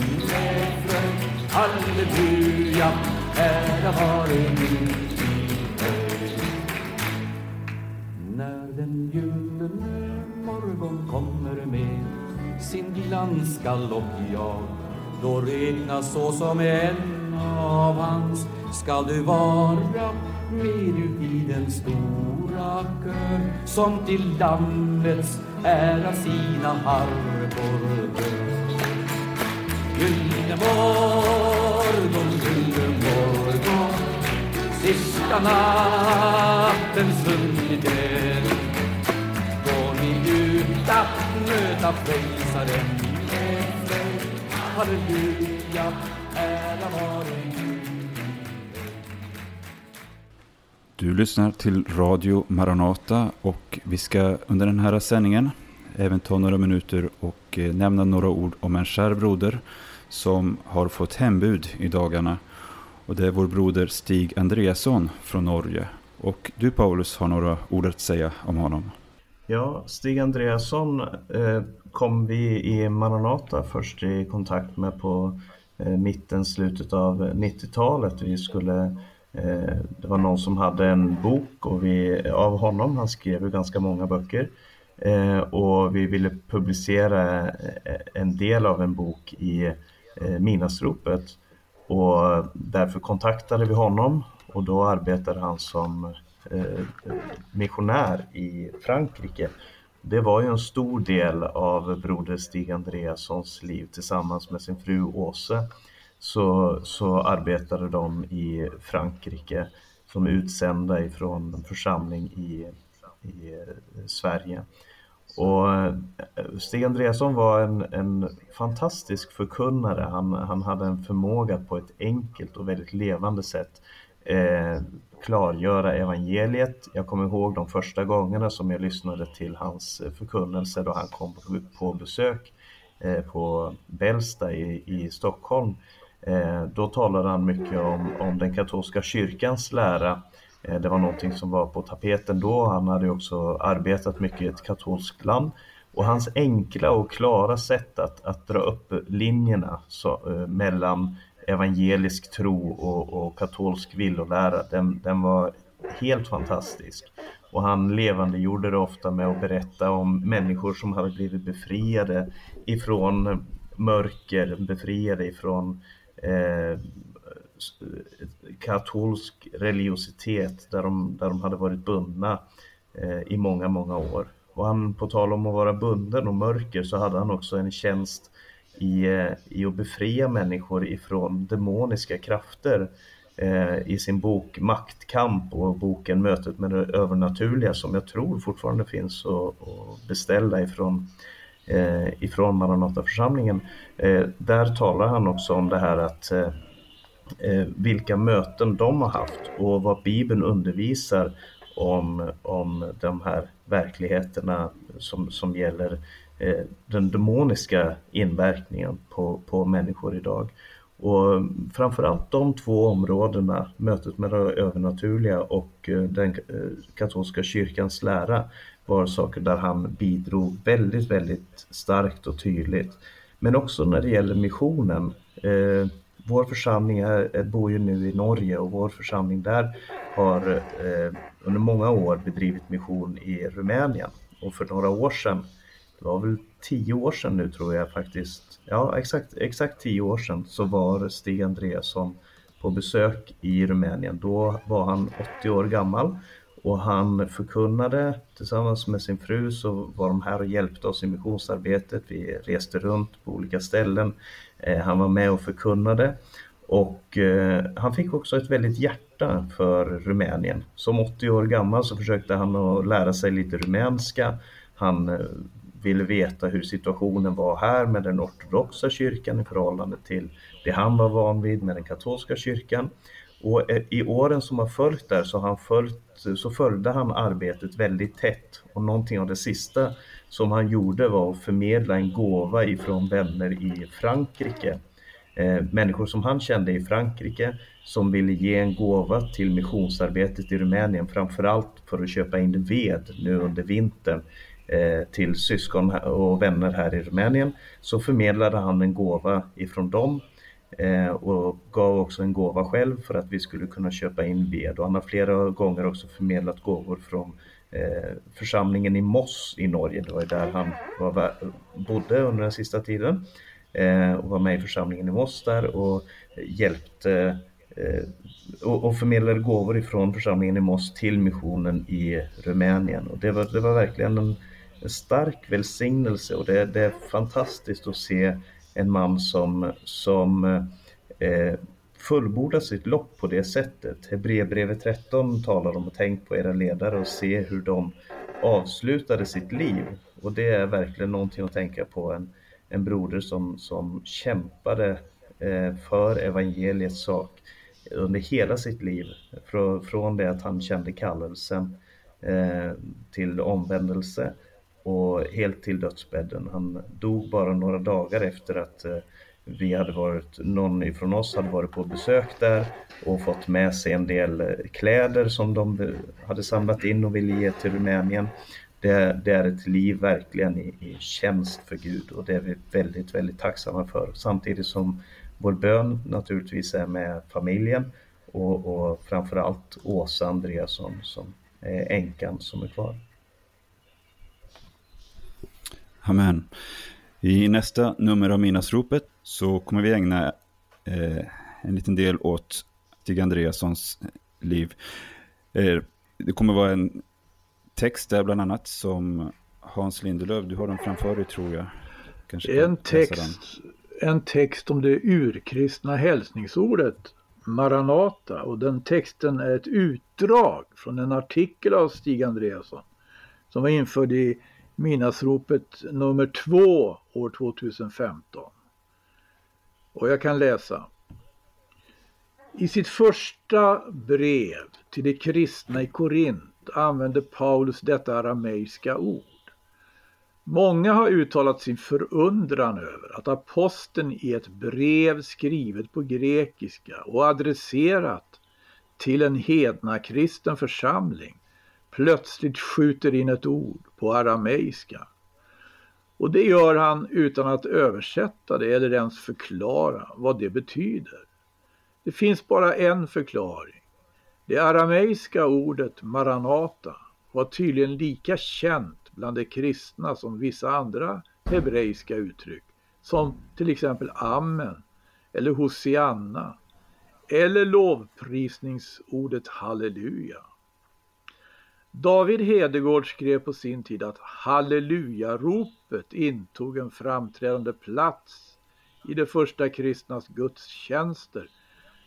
fröjd Halleluja, ära vare Gud i höjd När den gyllene morgon kommer med sin glansgalopp jag då räknas så som en av hans skall du vara med ut i den stora kör som till Lammets ära sina harpor bör. Gyllene morgon, gyllene morgon. Sista nattens sunnighet Går ni ut att möta frälsaren Halleluja, ära vare Du lyssnar till Radio Maranata och vi ska under den här sändningen även ta några minuter och eh, nämna några ord om en kär broder som har fått hembud i dagarna. Och det är vår broder Stig Andreasson från Norge. Och du Paulus har några ord att säga om honom. Ja, Stig Andreasson eh, kom vi i Maranata först i kontakt med på eh, mitten, slutet av 90-talet. Vi skulle, eh, det var någon som hade en bok och vi, av honom, han skrev ju ganska många böcker. Eh, och vi ville publicera eh, en del av en bok i eh, Minasropet. Och därför kontaktade vi honom och då arbetade han som eh, missionär i Frankrike. Det var ju en stor del av broder Stig Andreassons liv tillsammans med sin fru Åse. Så, så arbetade de i Frankrike som utsända ifrån en församling i, i eh, Sverige. Och eh, Stig Andreasson var en, en fantastisk förkunnare. Han, han hade en förmåga att på ett enkelt och väldigt levande sätt eh, klargöra evangeliet. Jag kommer ihåg de första gångerna som jag lyssnade till hans eh, förkunnelse då han kom på besök eh, på Bällsta i, i Stockholm. Eh, då talade han mycket om, om den katolska kyrkans lära Eh, Eh, det var någonting som var på tapeten då. Han hade också arbetat mycket i ett katolskt land. Och hans enkla och klara sätt att, att dra upp linjerna så, eh, mellan evangelisk tro och, och katolsk villolära, den, den var helt fantastisk. Och han levande gjorde det ofta med att berätta om människor som hade blivit befriade ifrån mörker, befriade ifrån eh, katolsk religiositet där de, där de hade varit bundna eh, i många, många år. Och han, på tal om att vara bunden och mörker så hade han också en tjänst i, eh, i att befria människor ifrån demoniska krafter eh, i sin bok Maktkamp och boken Mötet med det övernaturliga som jag tror fortfarande finns att beställa ifrån, eh, ifrån Maranataförsamlingen. Eh, där talar han också om det här att eh, Eh, vilka möten de har haft och vad Bibeln undervisar om, om de här verkligheterna som, som gäller eh, den demoniska inverkningen på, på människor idag. Och framförallt de två områdena, mötet med det övernaturliga och eh, den eh, katolska kyrkans lära, var saker där han bidrog väldigt, väldigt starkt och tydligt. Men också när det gäller missionen. Vår församling är, bor ju nu i Norge och vår församling där har eh, under många år bedrivit mission i Rumänien. och för några år sedan, det var väl tio år sedan nu tror jag faktiskt, ja exakt, exakt tio år sedan så var Stig Andreasson på besök i Rumänien. Då var han 80 år gammal och han förkunnade tillsammans med sin fru så var de här och hjälpte oss i missionsarbetet. Vi reste runt på olika ställen. Eh, han var med och förkunnade och eh, han fick också ett väldigt hjärta för Rumänien. Som 80 år gammal så försökte han att lära sig lite rumänska. Han eh, ville veta hur situationen var här med den ortodoxa kyrkan i förhållande till det han var van vid med den katolska kyrkan. Och i åren som har följt där så, han följt, så följde han arbetet väldigt tätt. Och någonting av det sista som han gjorde var att förmedla en gåva ifrån vänner i Frankrike. Eh, människor som han kände i Frankrike som ville ge en gåva till missionsarbetet i Rumänien framförallt för att köpa in ved nu under vintern eh, till syskon och vänner här i Rumänien så förmedlade han en gåva ifrån dem Eh, och gav också en gåva själv för att vi skulle kunna köpa in ved. Och han har flera gånger också förmedlat gåvor från eh, Eh, församlingen i Moss i Norge. Det var där han var, bodde under den sista tiden eh, och var med i församlingen i Moss där och hjälpte eh, och, och förmedlade gåvor ifrån församlingen i Moss till missionen i Rumänien. Och det var, det var verkligen en, en stark välsignelse och det, det är fantastiskt att se en man som, som eh, fullborda sitt lopp på det sättet. Hebreerbrevet 13 talar om att tänk på era ledare och se hur de avslutade sitt liv. Och det är verkligen någonting att tänka på. En, en broder som, som kämpade eh, för evangeliets sak under hela sitt liv. Från, från det att han kände kallelsen eh, till omvändelse och helt till dödsbädden. Han dog bara några dagar efter att eh, vi hade varit, någon ifrån oss hade varit på besök där och fått med sig en del eh, kläder som de hade samlat in och ville ge till Rumänien. Det, det är ett liv verkligen i, i tjänst för Gud och det är vi väldigt, väldigt tacksamma för. Samtidigt som vår bön naturligtvis är med familjen och, och framförallt Åsa Andreasson som är änkan som är kvar. Amen. I nästa nummer av Midnattsropet så kommer vi ägna eh, en liten del åt Stig Andreassons liv. Eh, det kommer vara en text där bland annat som Hans Lindelöf, du har den framför dig tror jag. Kanske en, text, en text om det urkristna hälsningsordet Maranata och den texten är ett utdrag från en artikel av Stig Andreasson som var införd i Midnattsropet nummer två år 2015. Och jag kan läsa. I sitt första brev till de kristna i Korint använde Paulus detta arameiska ord. Många har uttalat sin förundran över att aposteln i ett brev skrivet på grekiska och adresserat till en hedna kristen församling plötsligt skjuter in ett ord på arameiska. Och det gör han utan att översätta det eller ens förklara vad det betyder. Det finns bara en förklaring. Det arameiska ordet maranata var tydligen lika känt bland de kristna som vissa andra hebreiska uttryck som till exempel amen eller hosianna eller lovprisningsordet halleluja. David Hedegård skrev på sin tid att hallelujaropet intog en framträdande plats i de första kristnas gudstjänster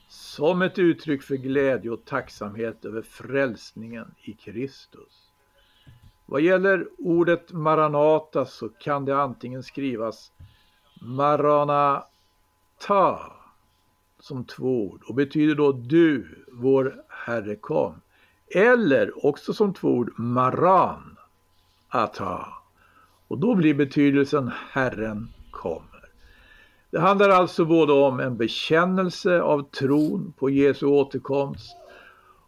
som ett uttryck för glädje och tacksamhet över frälsningen i Kristus. Vad gäller ordet maranata så kan det antingen skrivas maranata som två ord och betyder då du, vår Herre kom eller också som två ord maran, ata. Och då blir betydelsen Herren kommer. Det handlar alltså både om en bekännelse av tron på Jesu återkomst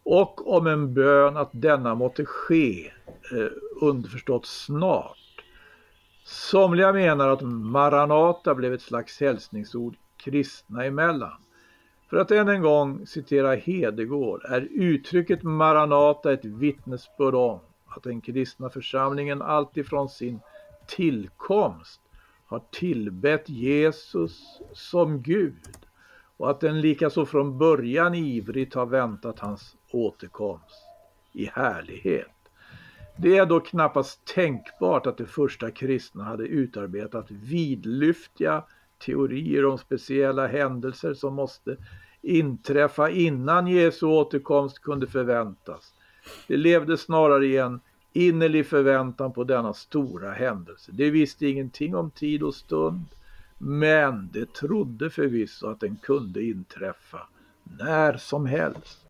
och om en bön att denna måtte ske, eh, underförstått snart. Somliga menar att Maranata blev ett slags hälsningsord kristna emellan. För att än en gång citera Hedegård är uttrycket Maranata ett vittnesbörd om att den kristna församlingen alltifrån sin tillkomst har tillbett Jesus som Gud och att den likaså från början ivrigt har väntat hans återkomst i härlighet. Det är då knappast tänkbart att de första kristna hade utarbetat vidlyftiga teorier om speciella händelser som måste inträffa innan Jesu återkomst kunde förväntas. De levde snarare i en innerlig förväntan på denna stora händelse. De visste ingenting om tid och stund, men de trodde förvisso att den kunde inträffa när som helst.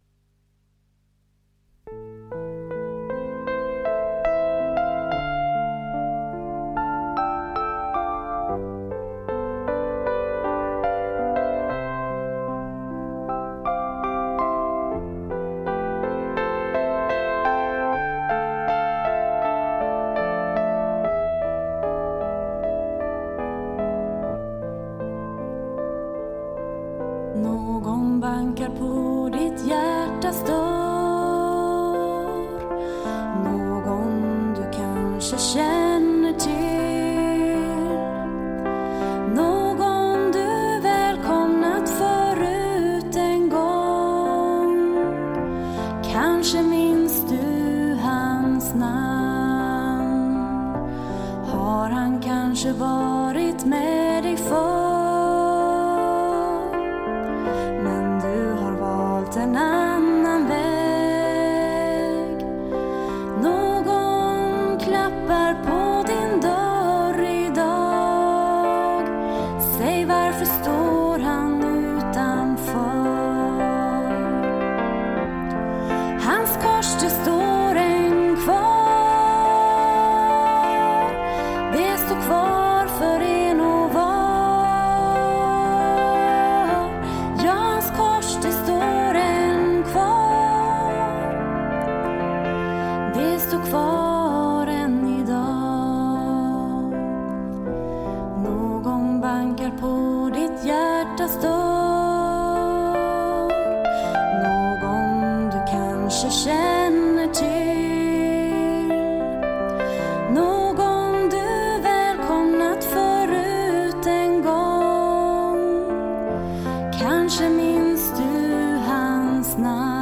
Hans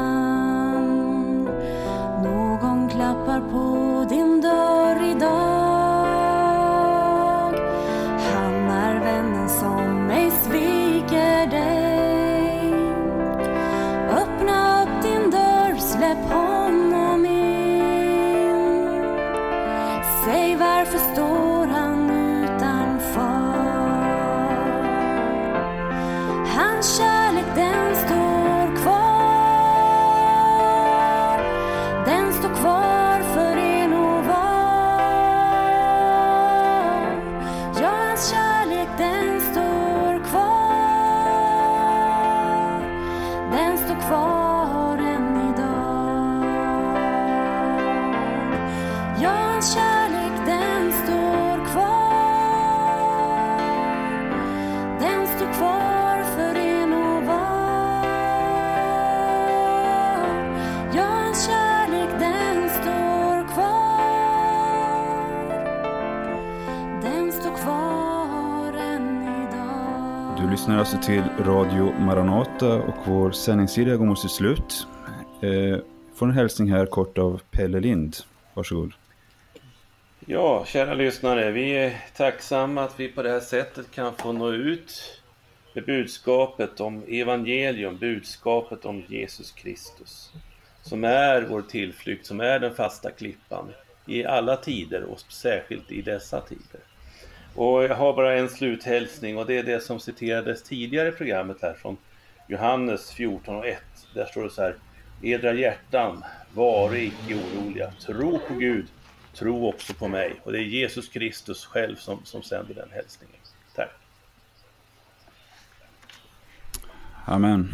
8 och vår sändningssida går mot sitt slut. Eh, får en hälsning här kort av Pelle Lind. Varsågod. Ja, kära lyssnare. Vi är tacksamma att vi på det här sättet kan få nå ut med budskapet om evangelium, budskapet om Jesus Kristus. Som är vår tillflykt, som är den fasta klippan i alla tider och särskilt i dessa tider. Och jag har bara en sluthälsning och det är det som citerades tidigare i programmet här från Johannes 14 och 1. Där står det så här. Edra hjärtan, var icke oroliga. Tro på Gud, tro också på mig. Och det är Jesus Kristus själv som, som sänder den hälsningen. Tack. Amen.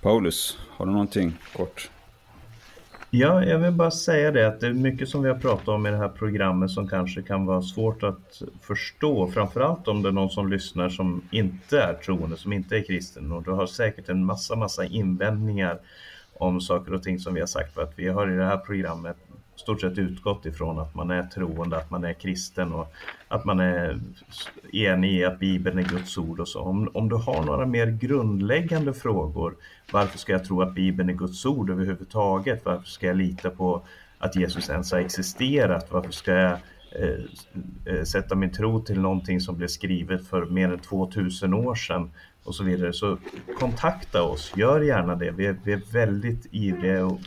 Paulus, har du någonting kort? Ja, jag vill bara säga det att det är mycket som vi har pratat om i det här programmet som kanske kan vara svårt att förstå. Framförallt om det är någon som lyssnar som inte är troende, som inte är kristen. Och du har säkert en massa, massa invändningar om saker och ting som vi har sagt. För att vi har i det här programmet stort sett utgått ifrån att man är troende, att man är kristen och att man är enig i att Bibeln är Guds ord och så. Om, om du har några mer grundläggande frågor, varför ska jag tro att Bibeln är Guds ord överhuvudtaget? Varför ska jag lita på att Jesus ens har existerat? Varför ska jag eh, eh sätta min tro till någonting som blev skrivet för mer än 2000 år sedan och så vidare. Så kontakta oss, gör gärna det. Vi är, vi är väldigt ivriga och,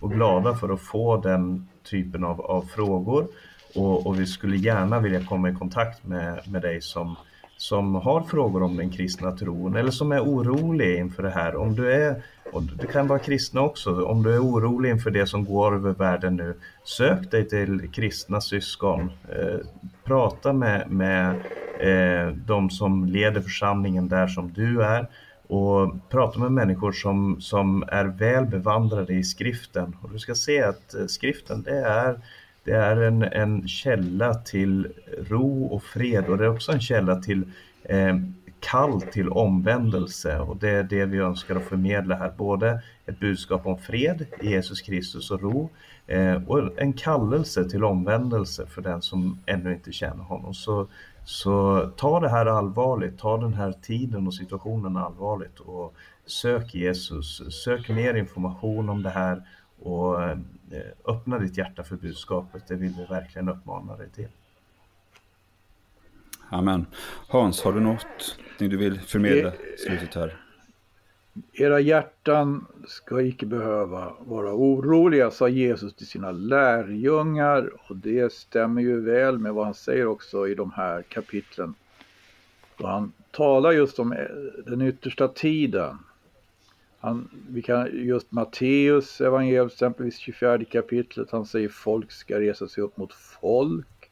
och, glada för att få den typen av, av frågor. Och, och, vi skulle gärna vilja komma i kontakt med, med dig som, som har frågor om den kristna tron eller som är orolig inför det här. Om du är, och det kan vara kristna också, om du är orolig inför det som går över världen nu, sök dig till kristna syskon. Eh, prata med, med eh, de som leder församlingen där som du är och prata med människor som, som är väl bevandrade i skriften. Och du ska se att eh, skriften det är, det är en, en källa till ro och fred och det är också en källa till eh, kall till omvändelse och det är det vi önskar att förmedla här. Både ett budskap om fred i Jesus Kristus och ro eh, och en kallelse till omvändelse för den som ännu inte känner honom. Så så ta det här allvarligt, ta den här tiden och situationen allvarligt och sök Jesus, sök mer information om det här och eh, öppna ditt hjärta för budskapet. Det vill vi verkligen uppmana dig till. Amen. Hans, har du något du vill förmedla slutet här? Era hjärtan ska icke behöva vara oroliga, sa Jesus till sina lärjungar och det stämmer ju väl med vad han säger också i de här kapitlen. Då han talar just om eh, den yttersta tiden. Han, vi kan, just Matteus evangelium, exempelvis 24 kapitlet, han säger folk ska resa sig upp mot folk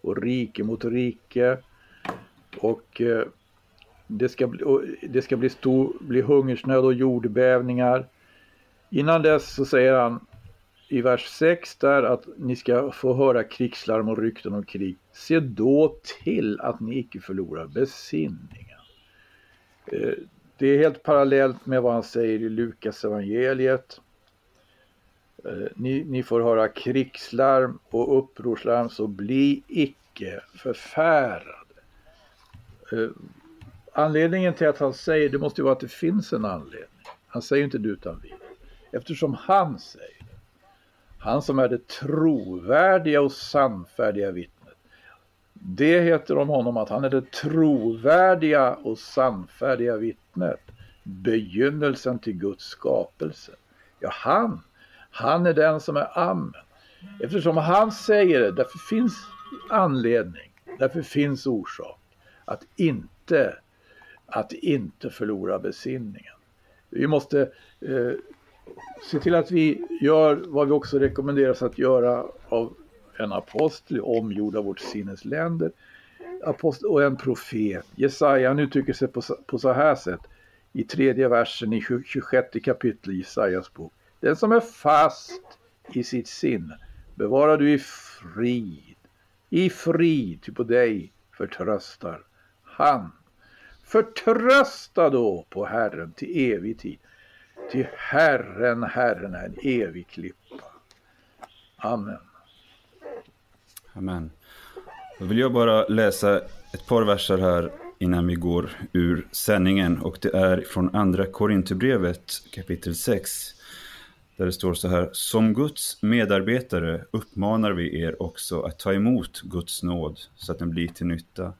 och rike mot rike. Och eh, det ska, bli, det ska bli, stor, bli hungersnöd och jordbävningar. Innan dess så säger han i vers 6 där att ni ska få höra krigslarm och rykten om krig. Se då till att ni icke förlorar besinningen. Eh, det är helt parallellt med vad han säger i Lukas evangeliet. Eh, ni, ni får höra krigslarm och upprorslarm så bli icke förfärade. Eh, Anledningen till att han säger det måste ju vara att det finns en anledning. Han säger inte det utan vi. Eftersom han säger det. Han som är det trovärdiga och sannfärdiga vittnet. Det heter om honom att han är det trovärdiga och sannfärdiga vittnet. Begynnelsen till Guds skapelse. Ja, han, han är den som är Amen. Eftersom han säger det, därför finns anledning, därför finns orsak att inte att inte förlora besinningen. Vi måste eh, se till att vi gör vad vi också rekommenderas att göra av en apostel omgjord av vårt sinnes länder apostel och en profet. Jesaja nu uttrycker sig på, på så här sätt i tredje versen i 26 kapitel i Jesajas bok. Den som är fast i sitt sinne bevarar du i frid. I frid, ty på dig förtröstar han. Förtrösta då på Herren till evig tid. Till Herren, Herren är en evig klippa. Amen. Amen. Då vill jag bara läsa ett par verser här innan vi går ur sändningen och det är från andra Korinthierbrevet kapitel 6 där det står så här Som Guds medarbetare uppmanar vi er också att ta emot Guds nåd så att den blir till nytta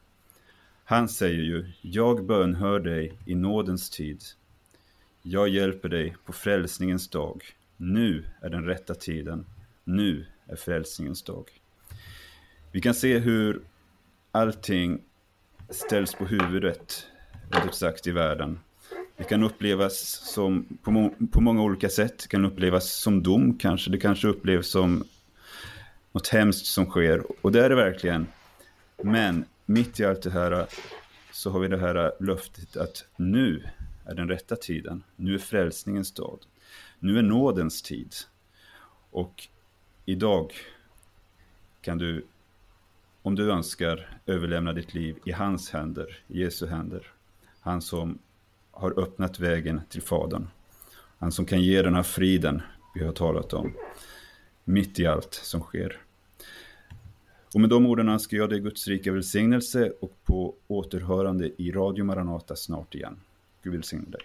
han säger ju, jag bönhör dig i nådens tid. Jag hjälper dig på frälsningens dag. Nu är den rätta tiden. Nu är frälsningens dag. Vi kan se hur allting ställs på huvudet, rätt sagt, i världen. Det kan upplevas som, på, må på många olika sätt. Det kan upplevas som dom kanske. Det kanske upplevs som något hemskt som sker. Och det är det verkligen. Men mitt i allt det här så har vi det här löftet att nu är den rätta tiden. Nu är frälsningens dag. Nu är nådens tid. Och idag kan du, om du önskar, överlämna ditt liv i hans händer, i Jesu händer. Han som har öppnat vägen till Fadern. Han som kan ge den här friden vi har talat om. mitt i allt som sker. Och med de orden önskar jag dig Guds rika välsignelse och på återhörande i Radio Maranata snart igen. Gud välsigne dig.